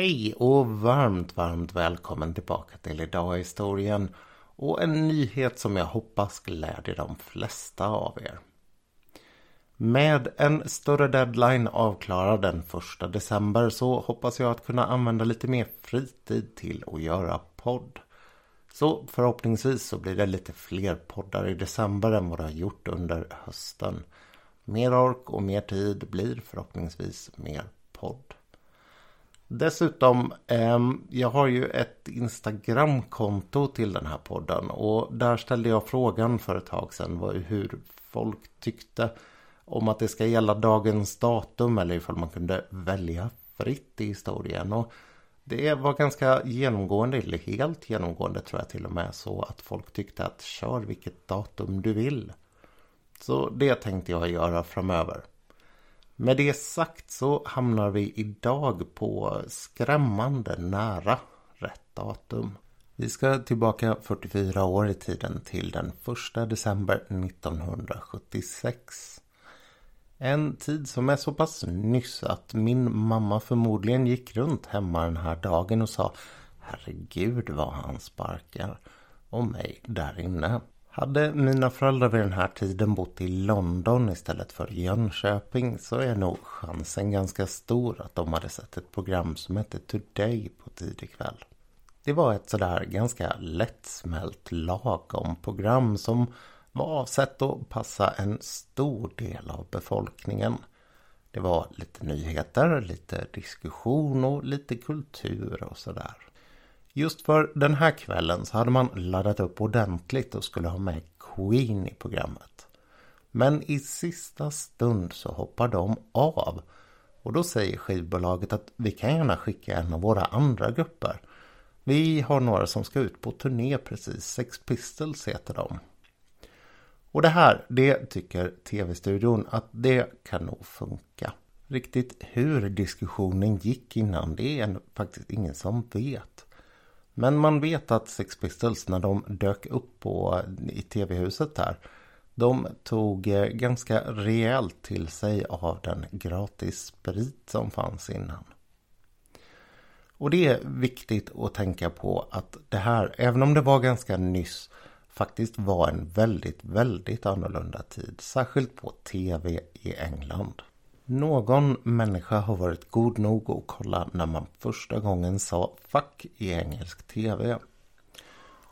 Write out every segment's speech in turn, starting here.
Hej och varmt, varmt välkommen tillbaka till Idag i historien och en nyhet som jag hoppas glädjer de flesta av er. Med en större deadline avklarad den första december så hoppas jag att kunna använda lite mer fritid till att göra podd. Så förhoppningsvis så blir det lite fler poddar i december än vad det har gjort under hösten. Mer ork och mer tid blir förhoppningsvis mer podd. Dessutom, eh, jag har ju ett Instagramkonto till den här podden och där ställde jag frågan för ett tag sedan hur folk tyckte om att det ska gälla dagens datum eller ifall man kunde välja fritt i historien. Och det var ganska genomgående, eller helt genomgående tror jag till och med, så att folk tyckte att kör vilket datum du vill. Så det tänkte jag göra framöver. Med det sagt så hamnar vi idag på skrämmande nära rätt datum. Vi ska tillbaka 44 år i tiden till den 1 december 1976. En tid som är så pass nyss att min mamma förmodligen gick runt hemma den här dagen och sa Herregud vad han sparkar. Och mig där inne. Hade mina föräldrar vid den här tiden bott i London istället för Jönköping så är nog chansen ganska stor att de hade sett ett program som hette Today på tidig kväll. Det var ett sådär ganska lättsmält lagom program som var avsett att passa en stor del av befolkningen. Det var lite nyheter, lite diskussion och lite kultur och sådär. Just för den här kvällen så hade man laddat upp ordentligt och skulle ha med Queen i programmet. Men i sista stund så hoppar de av. Och då säger skivbolaget att vi kan gärna skicka en av våra andra grupper. Vi har några som ska ut på turné precis. Sex Pistols heter de. Och det här, det tycker tv-studion att det kan nog funka. Riktigt hur diskussionen gick innan, det är faktiskt ingen som vet. Men man vet att Sex Pistols när de dök upp på, i tv-huset här. De tog eh, ganska rejält till sig av den gratis sprit som fanns innan. Och det är viktigt att tänka på att det här, även om det var ganska nyss, faktiskt var en väldigt, väldigt annorlunda tid. Särskilt på tv i England. Någon människa har varit god nog att kolla när man första gången sa fuck i engelsk tv.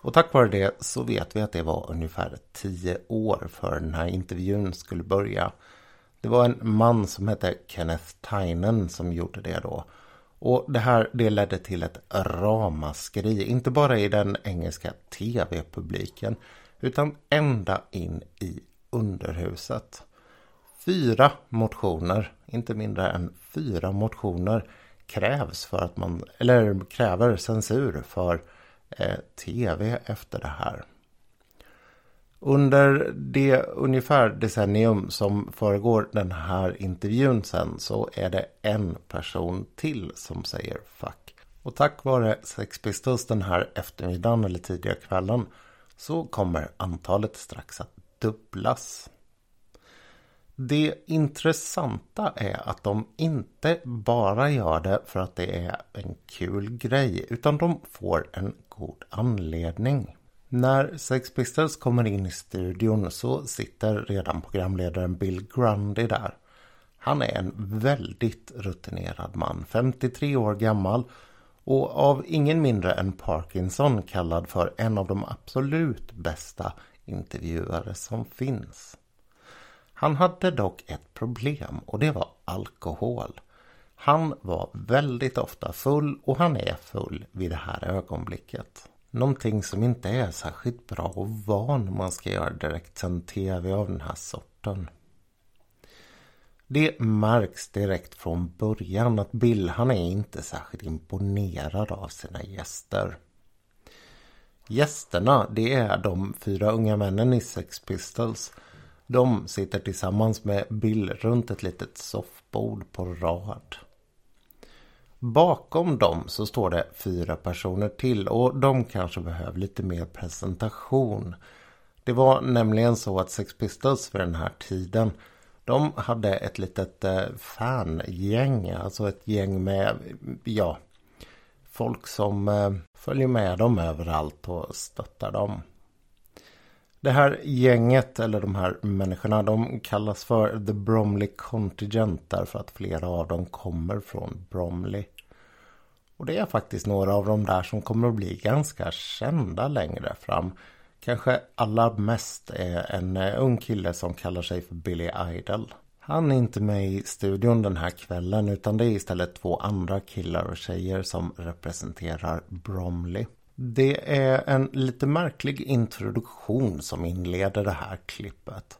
Och tack vare det så vet vi att det var ungefär tio år för den här intervjun skulle börja. Det var en man som hette Kenneth Tynan som gjorde det då. Och det här det ledde till ett ramaskri, inte bara i den engelska tv-publiken utan ända in i underhuset fyra motioner, inte mindre än fyra motioner krävs för att man, eller kräver censur för eh, tv efter det här. Under det ungefär decennium som föregår den här intervjun sen så är det en person till som säger fuck. Och tack vare Sex Pistols den här eftermiddagen eller tidiga kvällen så kommer antalet strax att dubblas. Det intressanta är att de inte bara gör det för att det är en kul grej utan de får en god anledning. När Sex Pistols kommer in i studion så sitter redan programledaren Bill Grundy där. Han är en väldigt rutinerad man, 53 år gammal och av ingen mindre än Parkinson kallad för en av de absolut bästa intervjuare som finns. Han hade dock ett problem och det var alkohol. Han var väldigt ofta full och han är full vid det här ögonblicket. Någonting som inte är särskilt bra och van man ska göra direkt sen tv av den här sorten. Det märks direkt från början att Bill han är inte särskilt imponerad av sina gäster. Gästerna det är de fyra unga männen i Sex Pistols de sitter tillsammans med Bill runt ett litet soffbord på rad. Bakom dem så står det fyra personer till och de kanske behöver lite mer presentation. Det var nämligen så att Sex Pistols för den här tiden de hade ett litet eh, fangäng, alltså ett gäng med, ja, folk som eh, följer med dem överallt och stöttar dem. Det här gänget, eller de här människorna, de kallas för The Bromley Contingent därför att flera av dem kommer från Bromley. Och det är faktiskt några av dem där som kommer att bli ganska kända längre fram. Kanske allra mest är en eh, ung kille som kallar sig för Billy Idol. Han är inte med i studion den här kvällen utan det är istället två andra killar och tjejer som representerar Bromley. Det är en lite märklig introduktion som inleder det här klippet.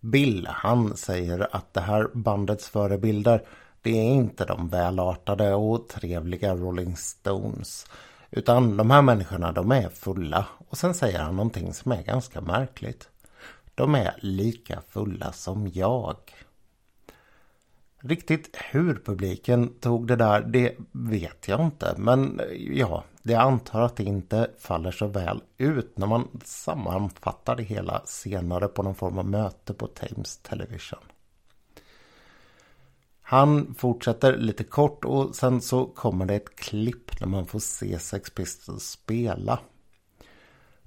Bill, han säger att det här bandets förebilder det är inte de välartade och trevliga Rolling Stones. Utan de här människorna de är fulla. Och sen säger han någonting som är ganska märkligt. De är lika fulla som jag. Riktigt hur publiken tog det där, det vet jag inte. Men ja, det antar att det inte faller så väl ut när man sammanfattar det hela senare på någon form av möte på Thames Television. Han fortsätter lite kort och sen så kommer det ett klipp när man får se Sex Pistols spela.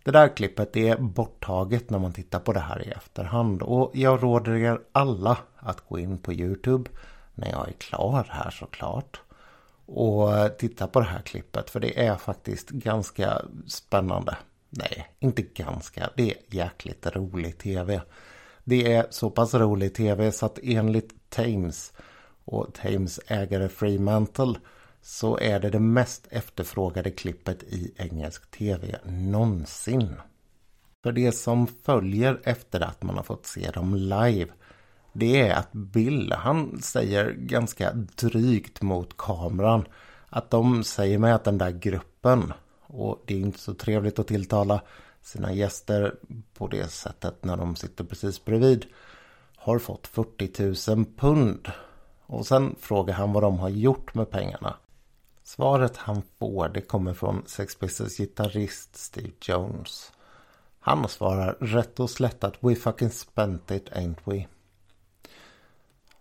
Det där klippet är borttaget när man tittar på det här i efterhand och jag råder er alla att gå in på Youtube när jag är klar här såklart. Och eh, titta på det här klippet för det är faktiskt ganska spännande. Nej, inte ganska. Det är jäkligt rolig tv. Det är så pass rolig tv så att enligt Thames och Thames ägare Fremantle så är det det mest efterfrågade klippet i engelsk tv någonsin. För det som följer efter att man har fått se dem live det är att Bill, han säger ganska drygt mot kameran att de säger med att den där gruppen, och det är inte så trevligt att tilltala sina gäster på det sättet när de sitter precis bredvid, har fått 40 000 pund. Och sen frågar han vad de har gjort med pengarna. Svaret han får det kommer från Sex Pistols gitarrist Steve Jones. Han svarar rätt och slätt att we fucking spent it ain't we.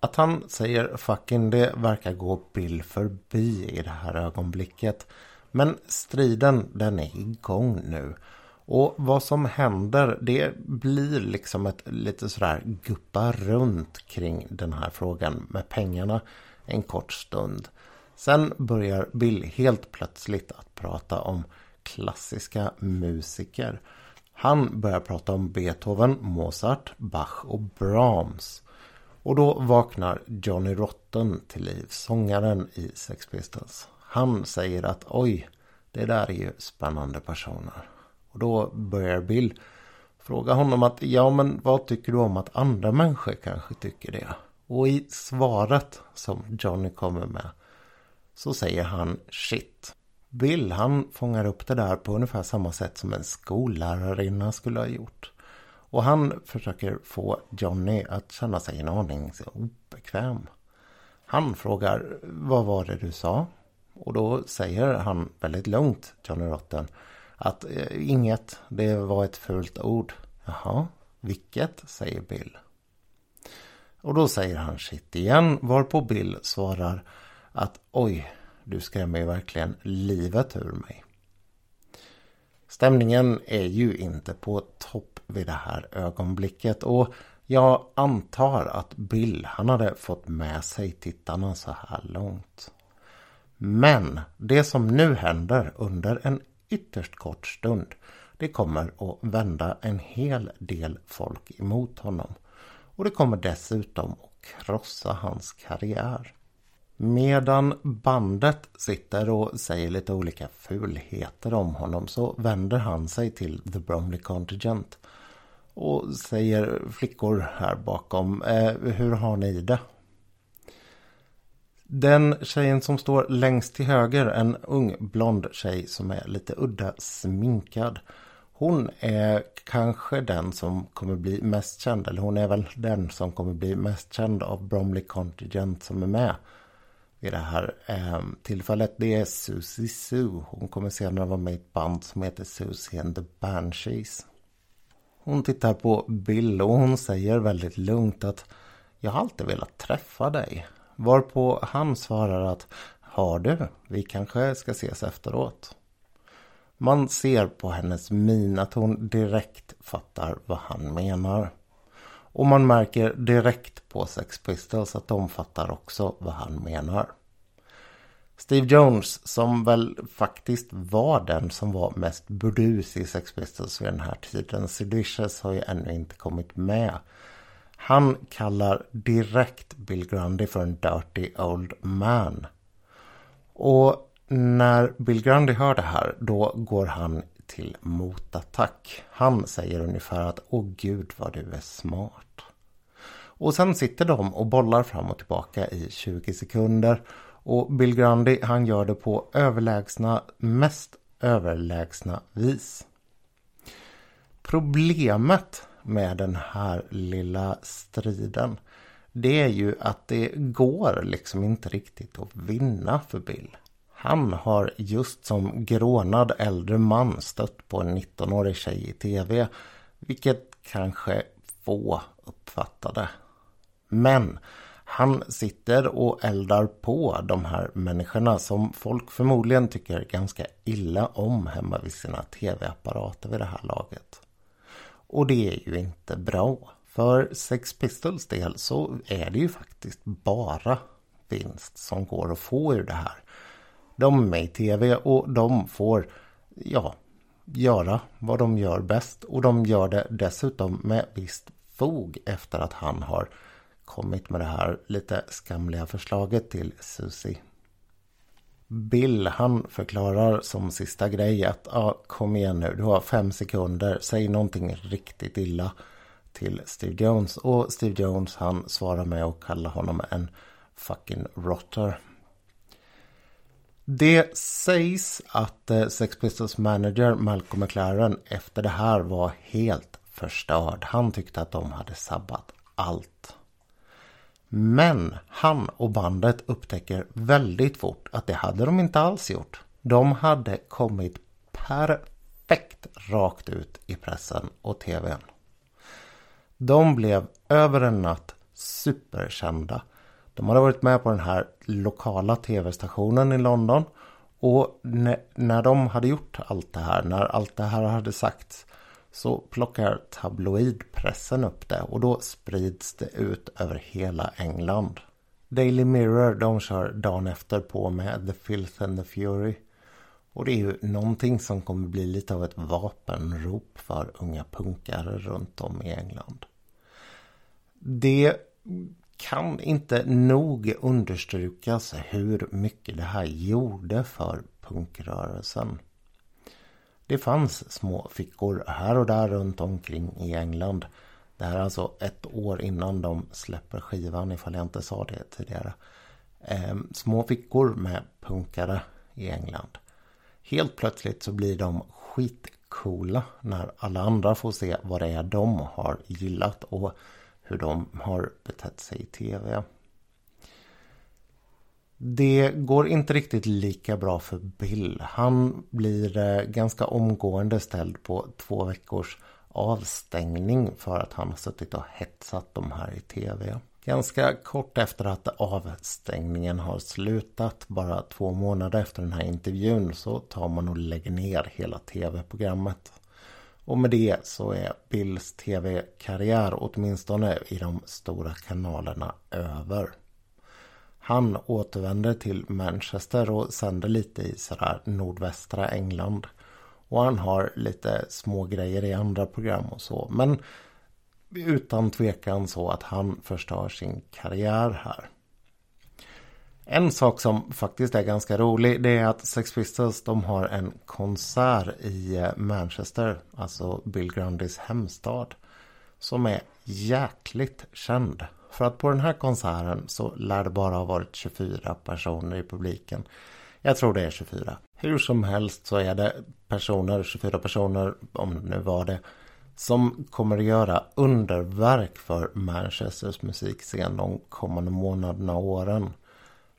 Att han säger fucking det verkar gå Bill förbi i det här ögonblicket. Men striden den är igång nu. Och vad som händer det blir liksom ett lite sådär guppa runt kring den här frågan med pengarna en kort stund. Sen börjar Bill helt plötsligt att prata om klassiska musiker. Han börjar prata om Beethoven, Mozart, Bach och Brahms. Och då vaknar Johnny Rotten till liv, sångaren i Sex Pistols. Han säger att oj, det där är ju spännande personer. Och då börjar Bill fråga honom att ja men vad tycker du om att andra människor kanske tycker det? Och i svaret som Johnny kommer med så säger han shit. Bill han fångar upp det där på ungefär samma sätt som en skollärarinna skulle ha gjort. Och han försöker få Johnny att känna sig en aning obekväm. Han frågar vad var det du sa? Och då säger han väldigt lugnt, Johnny Rotten, att eh, inget, det var ett fult ord. Jaha, vilket? säger Bill. Och då säger han shit igen, varpå Bill svarar att oj, du skrämmer ju verkligen livet ur mig. Stämningen är ju inte på topp vid det här ögonblicket och jag antar att Bill han hade fått med sig tittarna så här långt. Men det som nu händer under en ytterst kort stund det kommer att vända en hel del folk emot honom. Och det kommer dessutom att krossa hans karriär. Medan bandet sitter och säger lite olika fulheter om honom så vänder han sig till The Bromley Contingent. Och säger flickor här bakom, eh, hur har ni det? Den tjejen som står längst till höger, en ung blond tjej som är lite udda sminkad. Hon är kanske den som kommer bli mest känd, eller hon är väl den som kommer bli mest känd av Bromley Contingent som är med i det här eh, tillfället. Det är Susie Sue. Hon kommer senare vara med i ett band som heter Susie and the Banshees. Hon tittar på Bill och hon säger väldigt lugnt att jag har alltid velat träffa dig. Varpå han svarar att Har du? Vi kanske ska ses efteråt. Man ser på hennes min att hon direkt fattar vad han menar. Och man märker direkt på Sex Pistols att de fattar också vad han menar. Steve Jones, som väl faktiskt var den som var mest burdus i Sex Pistols vid den här tiden. Seditious har ju ännu inte kommit med. Han kallar direkt Bill Grundy för en dirty old man. Och när Bill Grundy hör det här, då går han till motattack. Han säger ungefär att åh gud vad du är smart. Och sen sitter de och bollar fram och tillbaka i 20 sekunder. Och Bill Grundy han gör det på överlägsna, mest överlägsna vis. Problemet med den här lilla striden det är ju att det går liksom inte riktigt att vinna för Bill. Han har just som grånad äldre man stött på en 19-årig tjej i tv. Vilket kanske få uppfattade. Men han sitter och eldar på de här människorna som folk förmodligen tycker ganska illa om hemma vid sina tv-apparater vid det här laget. Och det är ju inte bra. För Sex Pistols del så är det ju faktiskt bara vinst som går att få ur det här. De är med i tv och de får, ja, göra vad de gör bäst. Och de gör det dessutom med visst fog efter att han har kommit med det här lite skamliga förslaget till Susie. Bill han förklarar som sista grej att ja, kom igen nu, du har fem sekunder, säg någonting riktigt illa till Steve Jones. Och Steve Jones han svarar med att kalla honom en fucking rotter. Det sägs att eh, Sex Pistols manager Malcolm McLaren efter det här var helt förstörd. Han tyckte att de hade sabbat allt. Men han och bandet upptäcker väldigt fort att det hade de inte alls gjort. De hade kommit perfekt rakt ut i pressen och tvn. De blev över en natt superkända. De hade varit med på den här lokala tv-stationen i London. Och när de hade gjort allt det här, när allt det här hade sagts så plockar tabloidpressen upp det och då sprids det ut över hela England. Daily Mirror de kör dagen efter på med The Filth and the Fury. Och det är ju någonting som kommer bli lite av ett vapenrop för unga punkare runt om i England. Det kan inte nog understrykas hur mycket det här gjorde för punkrörelsen. Det fanns små fickor här och där runt omkring i England. Det här är alltså ett år innan de släpper skivan ifall jag inte sa det tidigare. Ehm, små fickor med punkare i England. Helt plötsligt så blir de skitcoola när alla andra får se vad det är de har gillat och hur de har betett sig i tv. Det går inte riktigt lika bra för Bill. Han blir eh, ganska omgående ställd på två veckors avstängning för att han har suttit och hetsat de här i tv. Ganska kort efter att avstängningen har slutat, bara två månader efter den här intervjun, så tar man och lägger ner hela tv-programmet. Och med det så är Bills tv-karriär åtminstone i de stora kanalerna över. Han återvänder till Manchester och sänder lite i sådär nordvästra England. Och han har lite små grejer i andra program och så. Men utan tvekan så att han förstör sin karriär här. En sak som faktiskt är ganska rolig det är att Sex Pistols de har en konsert i eh, Manchester, alltså Bill Grundys hemstad. Som är jäkligt känd. För att på den här konserten så lär det bara ha varit 24 personer i publiken. Jag tror det är 24. Hur som helst så är det personer, 24 personer, om det nu var det, som kommer att göra underverk för Manchesters musikscen de kommande månaderna och åren.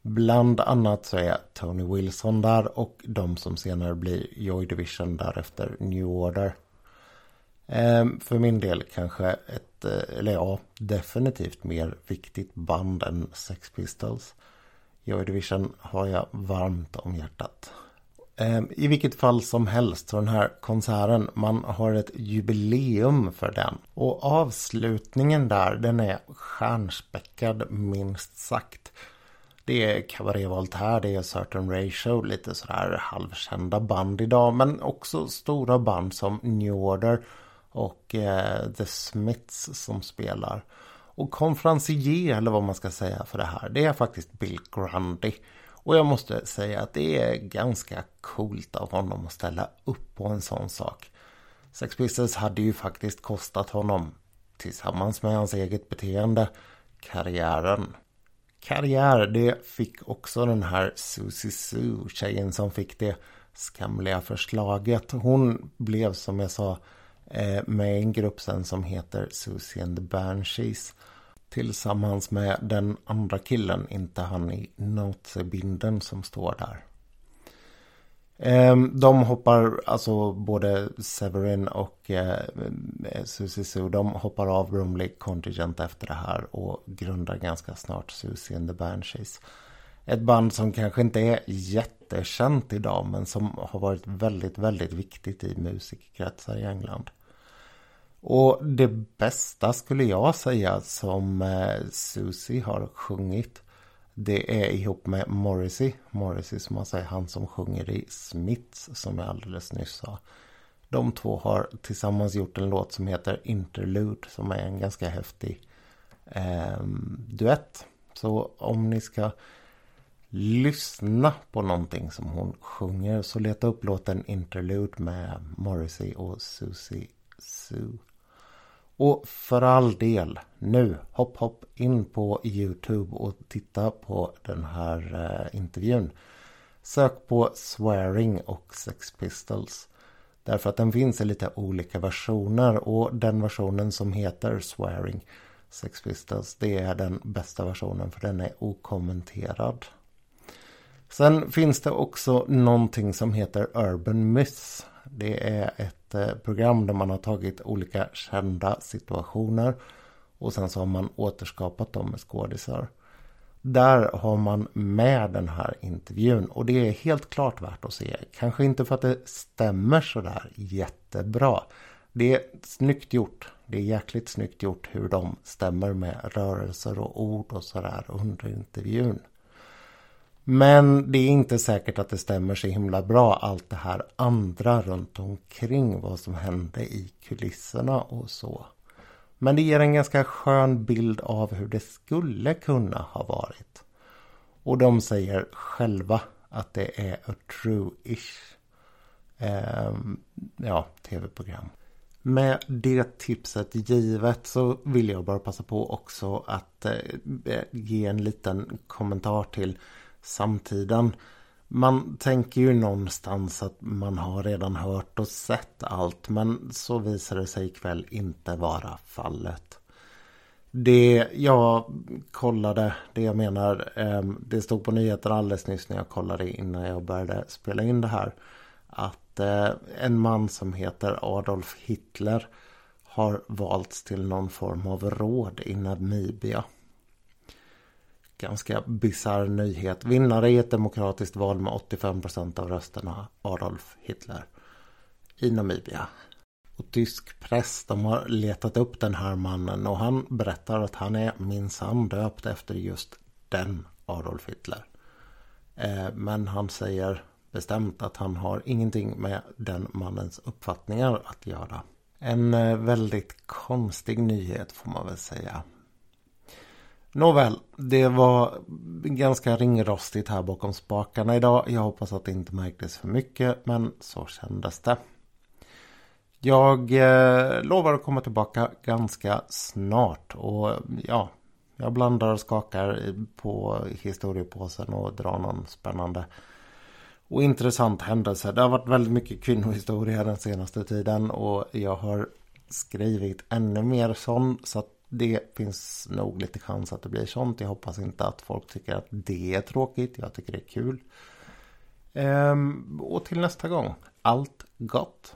Bland annat så är Tony Wilson där och de som senare blir Joy Division därefter New Order. Ehm, för min del kanske ett, eh, eller ja, definitivt mer viktigt band än Sex Pistols. Joy Division har jag varmt om hjärtat. Ehm, I vilket fall som helst så den här konserten, man har ett jubileum för den. Och avslutningen där, den är stjärnspäckad minst sagt. Det är Cabaret Voltaire, det är Certain Ratio, lite sådär halvkända band idag. Men också stora band som New Order och eh, The Smiths som spelar. Och konferencier eller vad man ska säga för det här, det är faktiskt Bill Grundy. Och jag måste säga att det är ganska coolt av honom att ställa upp på en sån sak. Sex Pistols hade ju faktiskt kostat honom, tillsammans med hans eget beteende, karriären. Karriär, det fick också den här Susie Sue, tjejen som fick det skamliga förslaget. Hon blev som jag sa eh, med en grupp sen som heter Susie and the Banshees. Tillsammans med den andra killen, inte han i Notesbinden som står där. Ehm, de hoppar, alltså både Severin och eh, eh Susie Sue, de hoppar av Bromley Contingent efter det här och grundar ganska snart Susie and the Banshees. Ett band som kanske inte är jättekänt idag men som har varit väldigt, väldigt viktigt i musikkretsar i England. Och det bästa skulle jag säga som eh, Susie har sjungit. Det är ihop med Morrissey. Morrissey som man säger han som sjunger i Smiths som jag alldeles nyss sa. De två har tillsammans gjort en låt som heter Interlude som är en ganska häftig eh, duett. Så om ni ska lyssna på någonting som hon sjunger så leta upp låten Interlude med Morrissey och Susie Sue. Och för all del, nu hopp hopp in på Youtube och titta på den här eh, intervjun. Sök på Swearing och Sex Pistols. Därför att den finns i lite olika versioner och den versionen som heter Swearing Sex Pistols det är den bästa versionen för den är okommenterad. Sen finns det också någonting som heter Urban Myths. Det är ett Eh, program där man har tagit olika kända situationer och sen så har man återskapat dem med skådisar. Där har man med den här intervjun och det är helt klart värt att se. Kanske inte för att det stämmer sådär jättebra. Det är snyggt gjort. Det är jäkligt snyggt gjort hur de stämmer med rörelser och ord och sådär under intervjun. Men det är inte säkert att det stämmer så himla bra allt det här andra runt omkring vad som hände i kulisserna och så. Men det ger en ganska skön bild av hur det skulle kunna ha varit. Och de säger själva att det är a true-ish eh, ja, tv-program. Med det tipset givet så vill jag bara passa på också att eh, ge en liten kommentar till samtiden. Man tänker ju någonstans att man har redan hört och sett allt men så visar det sig ikväll inte vara fallet. Det jag kollade, det jag menar, ehm, det stod på nyheterna alldeles nyss när jag kollade innan jag började spela in det här. Att eh, en man som heter Adolf Hitler har valts till någon form av råd i Namibia ganska bisarr nyhet. Vinnare i ett demokratiskt val med 85 procent av rösterna Adolf Hitler i Namibia. Och tysk press de har letat upp den här mannen och han berättar att han är minsann döpt efter just den Adolf Hitler. Eh, men han säger bestämt att han har ingenting med den mannens uppfattningar att göra. En eh, väldigt konstig nyhet får man väl säga. Nåväl, det var ganska ringrostigt här bakom spakarna idag. Jag hoppas att det inte märktes för mycket, men så kändes det. Jag eh, lovar att komma tillbaka ganska snart och ja, jag blandar och skakar på historiepåsen och drar någon spännande och intressant händelse. Det har varit väldigt mycket kvinnohistoria den senaste tiden och jag har skrivit ännu mer sån så att det finns nog lite chans att det blir sånt. Jag hoppas inte att folk tycker att det är tråkigt. Jag tycker det är kul. Ehm, och till nästa gång. Allt gott!